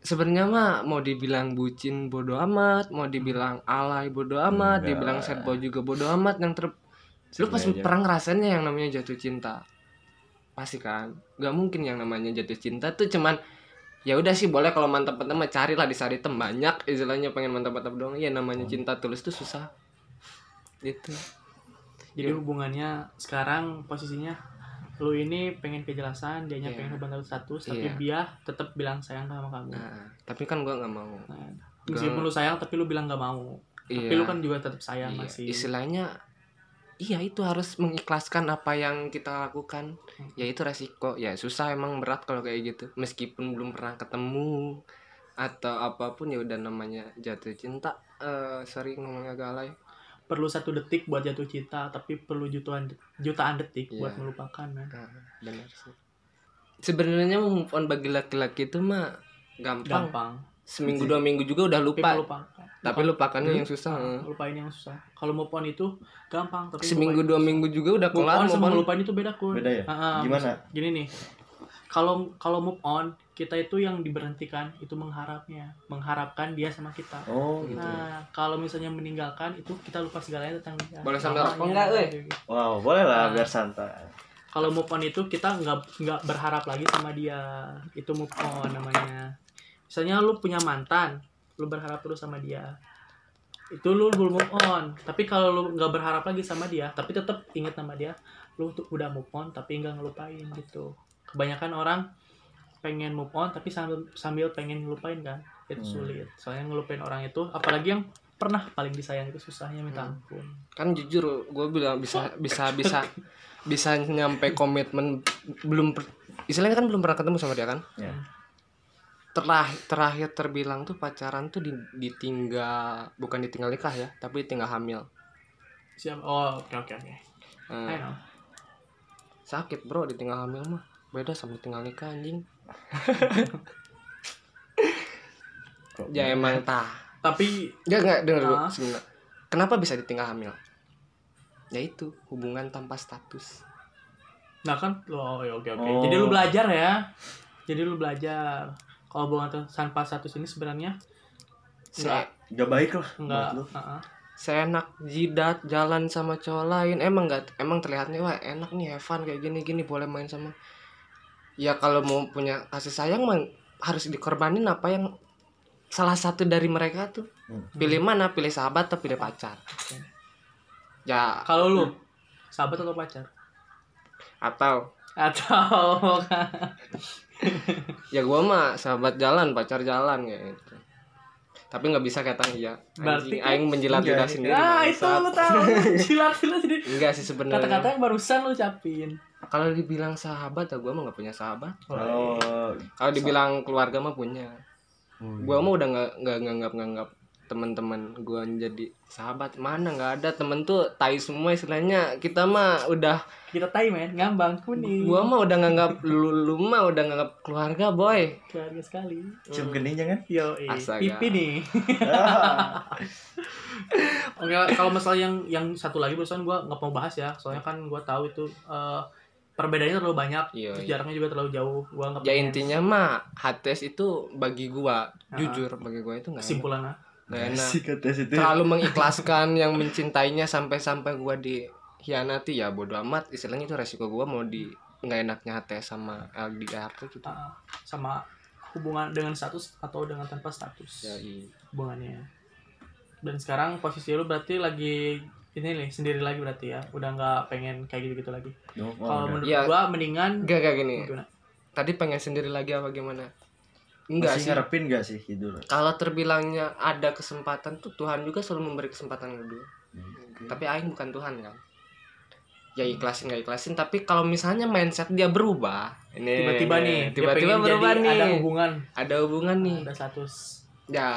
sebenarnya mah mau dibilang bucin bodoh amat mau dibilang alay bodoh amat Enggak. dibilang sad boy juga bodoh amat yang ter lu pas pernah ngerasainnya yang namanya jatuh cinta? Pasti kan? Nggak mungkin yang namanya jatuh cinta tuh cuman ya udah sih boleh kalau mantap-mantap mah carilah di Saritem banyak istilahnya pengen mantap-mantap doang. Ya namanya cinta tulus tuh susah. Gitu. Jadi hubungannya sekarang posisinya lu ini pengen kejelasan, dianya Iya. pengen hubungan status, tapi Iya. dia tetap bilang sayang sama kamu. nah tapi kan gua nggak mau Nah, meskipun lu sayang tapi lu bilang nggak mau. Tapi Iya. lu kan juga tetap sayang Iya, masih. istilahnya iya itu harus mengikhlaskan apa yang kita lakukan Hmm. ya itu resiko ya susah emang berat kalau kayak gitu meskipun belum pernah ketemu atau apa pun ya udah namanya jatuh cinta eh sorry ngomongnya agak alay Perlu satu detik buat jatuh cinta, tapi perlu jutaan jutaan detik Iya. buat melupakan. Man. nah, benar sih sebenarnya move on bagi laki-laki itu mah gampang, Gampang. seminggu dua minggu juga udah Tapi lupa tapi lupakannya yang susah Ah, lupain yang susah. Kalau move on itu gampang, tapi seminggu lupain dua minggu juga udah move kelar on move sama on. ngelupain itu beda kun Beda ya? Ah, Gimana? gini nih kalau kalau move on kita itu yang diberhentikan itu mengharapnya mengharapkan dia sama kita Oh, gitu. nah kalau misalnya meninggalkan itu kita lupa segalanya tentang dia Boleh sambil rokok nggak, weh? gitu. Wow, boleh lah Ah. biar santai. kalau move on itu kita nggak nggak berharap lagi sama dia itu move on namanya misalnya lu punya mantan lu berharap terus sama dia itu lu belum move on tapi kalau lu nggak berharap lagi sama dia tapi tetap ingat nama dia lu tuh udah move on tapi nggak ngelupain gitu kebanyakan orang pengen move on tapi sambil sambil pengen ngelupain kan itu Hmm. sulit soalnya ngelupain orang itu apalagi yang pernah paling disayang itu susahnya minta Hmm. ampun kan jujur gue bilang bisa bisa bisa bisa nyampe komitmen belum per- istilahnya kan belum pernah ketemu sama dia kan Ya. terakhir terakhir terbilang tuh pacaran tuh di- ditinggal bukan ditinggal nikah ya tapi ditinggal hamil Siap. Oh, oke oke oke. Eh, I know. sakit bro ditinggal hamil mah beda sama ditinggal nikah anjing ya emang tah Tapi ya nggak denger dulu Ah. kenapa bisa ditinggal hamil ya itu hubungan tanpa status nah kan oh, ya, oke oke. Oh. Jadi lu belajar ya. Jadi lu belajar. Kalau hubungan tanpa status ini sebenarnya saya Gak baik lah lu. Heeh. seenak jidat jalan sama cowok lain emang nggak emang terlihatnya wah enak nih Evan kayak gini gini boleh main sama ya kalau mau punya kasih sayang mah harus dikorbanin apa yang salah satu dari mereka tuh Hmm. pilih mana pilih sahabat atau pilih pacar Oke. ya Kalau lu sahabat atau pacar? atau Atau ya gua mah sahabat jalan pacar jalan kayak gitu tapi nggak bisa kata iya Berarti Anjing, kan- aing menjilat-jilat Enggak, sendiri Nah, itu lu tahu. Silat-silat jadi enggak sih sebenarnya kata-kata yang barusan lu ucapin. Kalau dibilang sahabat ya gua mah nggak punya sahabat. Oh, kalau dibilang keluarga mah punya. Oh, gua mah udah nggak nggak nganggap nganggap teman-teman gua jadi sahabat. Mana nggak ada temen tuh tai semua istilahnya. Kita mah udah Kita tai men, ngambang kuning. gua mah udah nganggap lu, lu mah udah nganggap keluarga boy. Keluarga sekali. cium kening jangan Yo, Astaga. pipi nih. Oke, kalau masalah yang yang satu lagi barusan gua nggak mau bahas ya, soalnya kan gua tahu itu eh, perbedaannya terlalu banyak, Iya, terus iya. jaraknya juga terlalu jauh. Gua nggak ya intinya mah HTS itu bagi gua Ah. jujur bagi gua itu nggak enak kesimpulannya. nggak enak si tes itu terlalu mengikhlaskan yang mencintainya sampai-sampai gua dikhianati ya bodo amat istilahnya itu resiko gua mau di nggak enaknya HTS sama LDR tuh gitu Ah, sama hubungan dengan status atau dengan tanpa status ya iya. hubungannya. Dan sekarang posisi lu berarti lagi ini nih sendiri lagi berarti ya, udah nggak pengen kayak gitu-gitu lagi. Oh, Kalau menurut Ya. gua mendingan Gak kayak gini. gimana? tadi pengen sendiri lagi apa gimana? Enggak Masih sih. ngarepin gak sih gitu kalau terbilangnya ada kesempatan tuh Tuhan juga selalu memberi kesempatan kedua tapi Aing bukan Tuhan kan? Ya ikhlasin nggak ikhlasin. Tapi kalau misalnya mindset dia berubah ini tiba-tiba nih tiba-tiba berubah jadi nih. ada hubungan. Ada hubungan nih. Ada status. Ya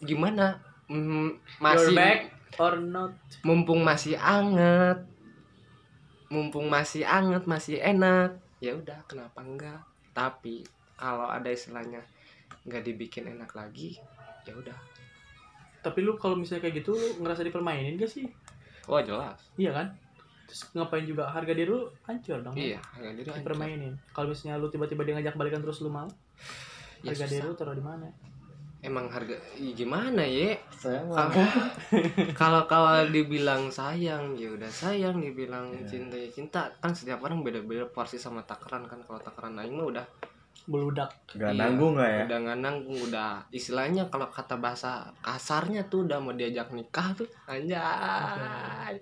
gimana? Mm, masih back or not. Mumpung masih anget. Mumpung masih anget masih enak. Ya udah kenapa enggak? Tapi kalau ada istilahnya nggak dibikin enak lagi ya udah. Tapi lu kalau misalnya kayak gitu lu ngerasa dipermainin gak sih? Wah jelas. Iya kan? Terus ngapain juga harga diri lu hancur dong iya harga diri hancur. dipermainin. Kalau misalnya lu tiba-tiba dia ngajak balikan terus lu mau Ya, harga diri susah. lu taruh di mana emang harga Ih, gimana ya sayang Kalau- lah. Kalau kalau dibilang sayang ya udah sayang dibilang Iya. cinta ya cinta. Kan setiap orang beda-beda porsi sama takaran kan. Kalau takaran aing mah udah beludak. Gak Iya, nanggung gak ya. udah nggak nanggung udah istilahnya kalau kata bahasa kasarnya tuh udah mau diajak nikah tuh anjay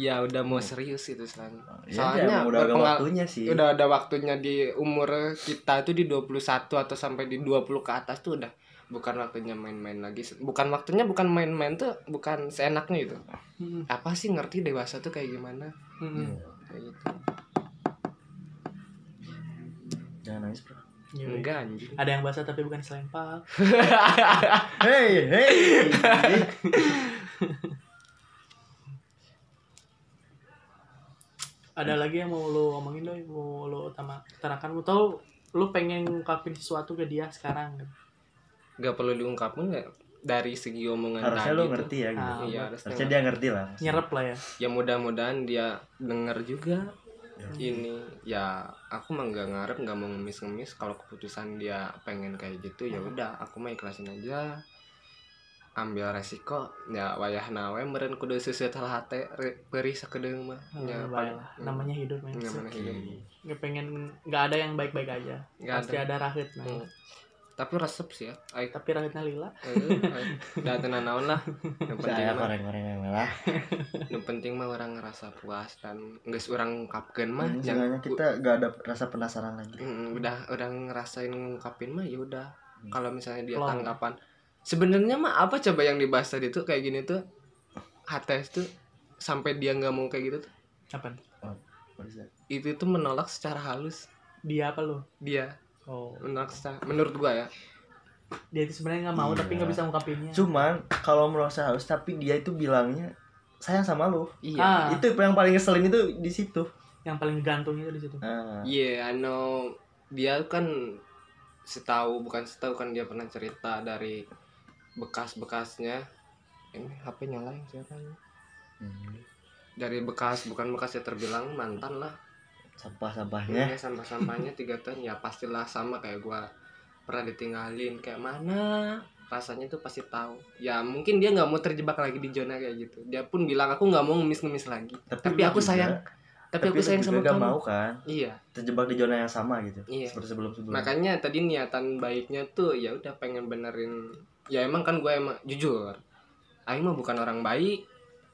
ya udah mau serius itu istilahnya ya, soalnya emang udah ada waktunya sih. udah ada waktunya di umur kita itu di 21 atau sampai di 20 ke atas tuh udah bukan waktunya main-main lagi. Bukan waktunya bukan main-main tuh bukan seenaknya itu Hmm, apa sih ngerti dewasa tuh kayak gimana? Hmm, kayak gitu. Jangan nangis bro. Iya. enggak anjing. Ada yang basah tapi bukan selempang hey hey ada lagi yang mau lu omongin dong mau lu utama utarakan? Lu tahu lu pengen ngungkapin sesuatu ke dia sekarang? Nggak perlu diungkapin nggak dari segi omongan harusnya tuh. ngerti ya gitu. Ah, iya harusnya harusnya dia ngerti lah. Nyerep lah ya. Ya mudah-mudahan dia denger juga. Ya. ini ya aku mah nggak ngarep nggak mau ngemis-ngemis. Kalau keputusan dia pengen kayak gitu ya udah aku mah ikhlasin aja ambil resiko ya wayah nawe meren kudu seuseuh hal hate re- beri sakedeung mah. Ya Hmm, paling baiklah. namanya hidup men. Namanya hidup. Nggak pengen nggak ada yang baik-baik aja. Nggak pasti ada, rahit nah. Hmm. tapi resep sih ya. Aik, tapi rahitnya lila. Udah tenan naon lah. Yang penting saya mah lah yang penting mah orang ngerasa puas dan nggak orang ungkapkan mah Hmm, Seenggaknya kita gak ada rasa penasaran lagi. Mm, udah udah ngerasain ngungkapin mah ya udah. Hmm. kalau misalnya dia Plong. tanggapan sebenarnya mah apa coba yang dibahas tadi tuh kayak gini tuh? HTS tuh sampai dia nggak mau kayak gitu tuh. Apa that? itu tuh menolak secara halus. Dia apa lu? Dia. Oh. Menaksa menurut gua ya. Dia itu sebenarnya nggak mau tapi Iya. nggak bisa ngungkapinnya. Cuman kalau merasa harus tapi dia itu bilangnya sayang sama lu. Iya. Ah. Itu yang paling ngeselin itu di situ. Yang paling gantung itu di situ. Nah, Iya, I know. Dia kan setahu bukan setahu kan dia pernah cerita dari bekas-bekasnya. Ini HP nyalain siapa ini? hmm, Dari bekas bukan bekas ya terbilang mantan lah. sampah-sampahnya. Ya sampah-sampahnya tiga tahun ya pastilah sama kayak gua pernah ditinggalin. Kayak mana? Rasanya tuh pasti tahu. Ya mungkin dia nggak mau terjebak lagi di zona kayak gitu. Dia pun bilang aku nggak mau ngemis-ngemis lagi. Tapi, lu aku juga- sayang tapi, aku lu sayang sama kamu. mau kan? Iya. Terjebak di zona yang sama gitu Iya. seperti sebelum sebelum makanya tadi niatan baiknya tuh ya udah pengen benerin ya emang kan gue emang jujur. Aing mah bukan orang baik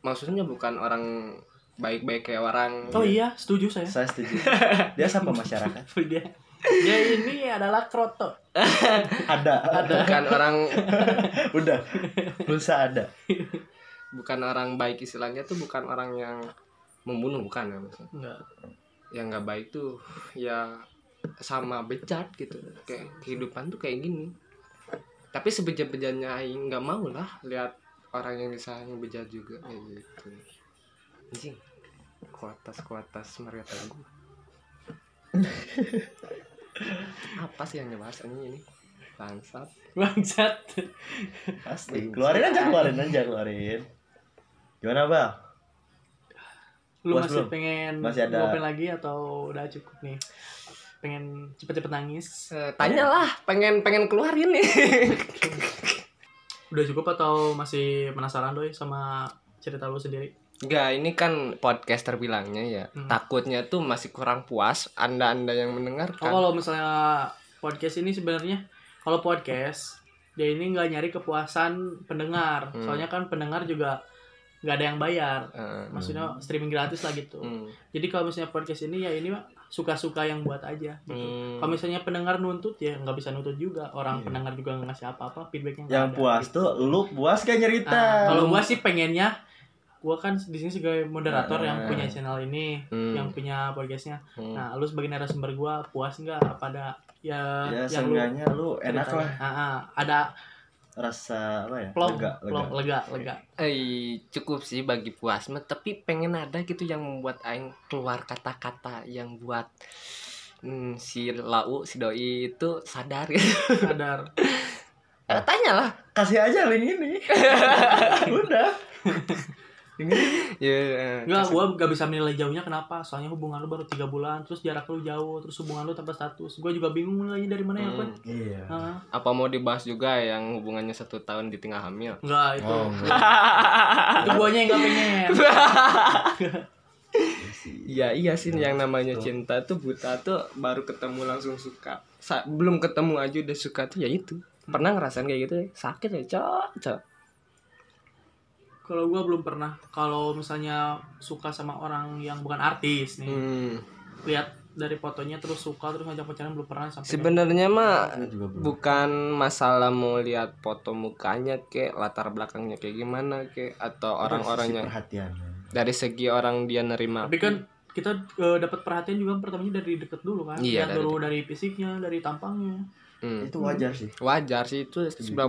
maksudnya bukan orang baik-baik kayak orang. Oh iya setuju saya. Saya setuju. Dia siapa masyarakat? Dia. Dia ini adalah kroto. Ada. Bukan orang udah. Pulsa ada. Bukan orang baik istilahnya tuh bukan orang yang membunuh bukan ya maksudnya. Enggak. Yang nggak baik tuh ya sama bejat gitu. Kayak kehidupan tuh kayak gini tapi sebejat-bejatnya Aing nggak mau lah lihat orang yang disayang bejat juga kayak gitu. Anjing kuatas kuatas Maria Teguh apa sih yang dibahas anjing ini? Bangsat. Bangsat. Pasti keluarin aja keluarin aja keluarin. Gimana bang? Lu Puas masih belum? pengen Masih ada- lagi atau udah cukup nih pengen cepet-cepet nangis Eh, tanyalah pengen pengen keluarin nih udah cukup atau masih penasaran doi sama cerita lu sendiri Enggak, ini kan podcast terbilangnya ya. Hmm. Takutnya tuh masih kurang puas Anda-anda yang Oh, mendengarkan. kalau misalnya podcast ini sebenarnya kalau podcast dia ini nggak nyari kepuasan pendengar. Hmm. Soalnya kan pendengar juga nggak ada yang bayar. Eh, Maksudnya streaming gratis lah gitu. hmm. Jadi kalau misalnya podcast ini ya ini mah suka-suka yang buat aja. Gitu. Hmm. Kalau misalnya pendengar nuntut ya nggak bisa nuntut juga. Orang Iya. pendengar juga nggak ngasih apa-apa, feedbacknya nggak yang ada, puas gitu. tuh lu puas gak nyerita Nah, kalau gua sih pengennya gua kan di sini sebagai moderator Nah. yang punya channel ini, Hmm. yang punya podcastnya. Hmm. Nah, lu sebagai narasumber gua puas nggak pada ya, ya yang lu lu enak lah Ah, ah, ada rasa apa ya plong, lega plong, lega lega, lega. Eh, cukup sih bagi puas mah, tapi pengen ada gitu yang membuat aing keluar kata-kata yang buat hmm, si lau si doi itu sadar gitu. Sadar. Eh, tanyalah. kasih aja link ini udah Link ini. Ya, eh, Enggak, gua gak bisa menilai jauhnya kenapa? Soalnya hubungan lu baru tiga bulan, terus jarak lu jauh, terus hubungan lu tanpa status. Gua juga bingung nilainya dari mana ya, Hmm. Kun? iya Ah, apa mau dibahas juga yang hubungannya satu tahun ditinggal hamil? enggak itu. oh enggak Itu guanya yang gak pengen. Iya iya sih yang namanya cinta tuh buta tuh baru ketemu langsung suka. Sa- belum ketemu aja udah suka tuh ya itu. Pernah ngerasain kayak gitu ya? Sakit ya, cok, cok. Kalau gua belum pernah. Kalau misalnya suka sama orang yang bukan artis nih, Hmm. lihat dari fotonya terus suka terus ngajak pacaran belum pernah sampai. Sebenarnya mah bukan masalah mau lihat foto mukanya kayak latar belakangnya kayak gimana kayak atau orang-orangnya dari segi orang dia nerima. Tapi kan kita eh, dapat perhatian juga pertamanya dari deket dulu kan. Iya, Lihat dari dulu dari fisiknya, dari tampangnya. Hmm. itu wajar sih Wajar sih itu 90%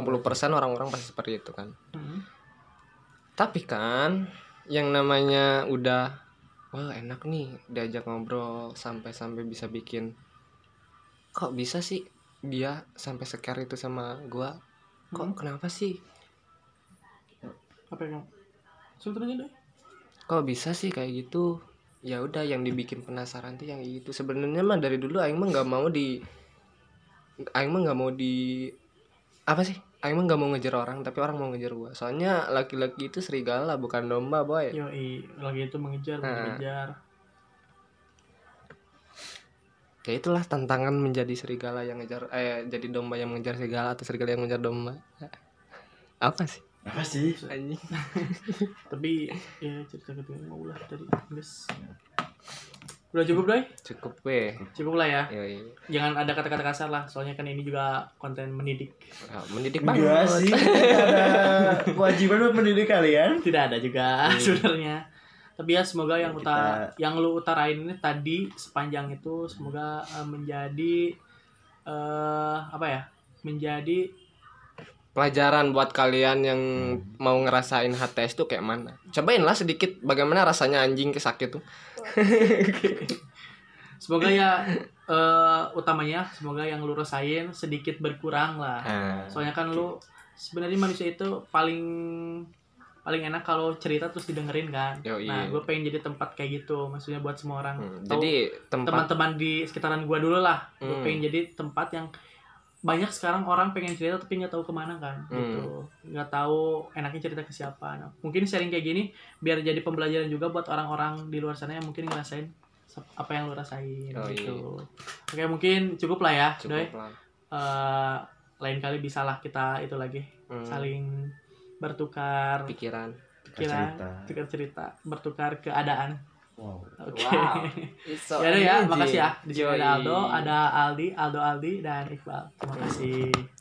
orang-orang pasti seperti itu kan. Hmm. Tapi kan yang namanya udah wah enak nih diajak ngobrol sampai-sampai bisa bikin. Kok bisa sih dia sampai sekar itu sama gua? Kok Hmm. kenapa sih? Apa yang sebetulnya deh? kok bisa sih kayak gitu? Ya udah yang dibikin penasaran tuh yang itu sebenarnya mah dari dulu aing mah nggak mau di aing mah nggak mau di apa sih aing mah nggak mau ngejar orang tapi orang mau ngejar gua soalnya laki-laki itu serigala bukan domba boy Yo, lagi itu mengejar, Nah. mengejar. ya itulah tantangan menjadi serigala yang ngejar eh jadi domba yang mengejar serigala atau serigala yang mengejar domba apa sih apa sih anjing Tapi ya cerita mau lah tadi guys. Udah cukup doi? cukup weh Cukup lah ya. Yoi. Jangan ada kata-kata kasar lah, soalnya kan ini juga konten mendidik. Ya, mendidik enggak banget sih Kita ada kewajiban buat mendidik kalian Tidak ada juga Iya. sebenarnya. tapi ya semoga yang Ya, utara kita- yang lu utarain ini tadi sepanjang itu semoga eh, menjadi eh apa ya menjadi pelajaran buat kalian yang mau ngerasain HTS tuh kayak mana? Cobain lah sedikit bagaimana rasanya anjing kesakit tuh. Semoga ya eh utamanya semoga yang lu rasain sedikit berkurang lah. Nah, soalnya kan lu sebenarnya manusia itu paling paling enak kalau cerita terus didengerin kan. Yoi. nah gue pengen jadi tempat kayak gitu maksudnya buat semua orang. Hmm, jadi tempat teman-teman di sekitaran gue dulu lah. Gue Hmm. pengen jadi tempat yang banyak sekarang orang pengen cerita tapi nggak tahu ke mana kan Hmm. gitu. Nggak tahu enaknya cerita ke siapa. Nah, mungkin sharing kayak gini biar jadi pembelajaran juga buat orang-orang di luar sana yang mungkin ngerasain apa yang lu rasain Oh, gitu. oke mungkin cukup lah ya cukup lah. Eh, lain kali bisalah kita itu lagi Hmm, saling bertukar pikiran. pikiran cerita. tukar cerita bertukar keadaan wow. Oke. Wow. It's so ya ya makasih ya di sini ada. Aldo ada Aldi Aldo Aldi dan Iqbal. Terima kasih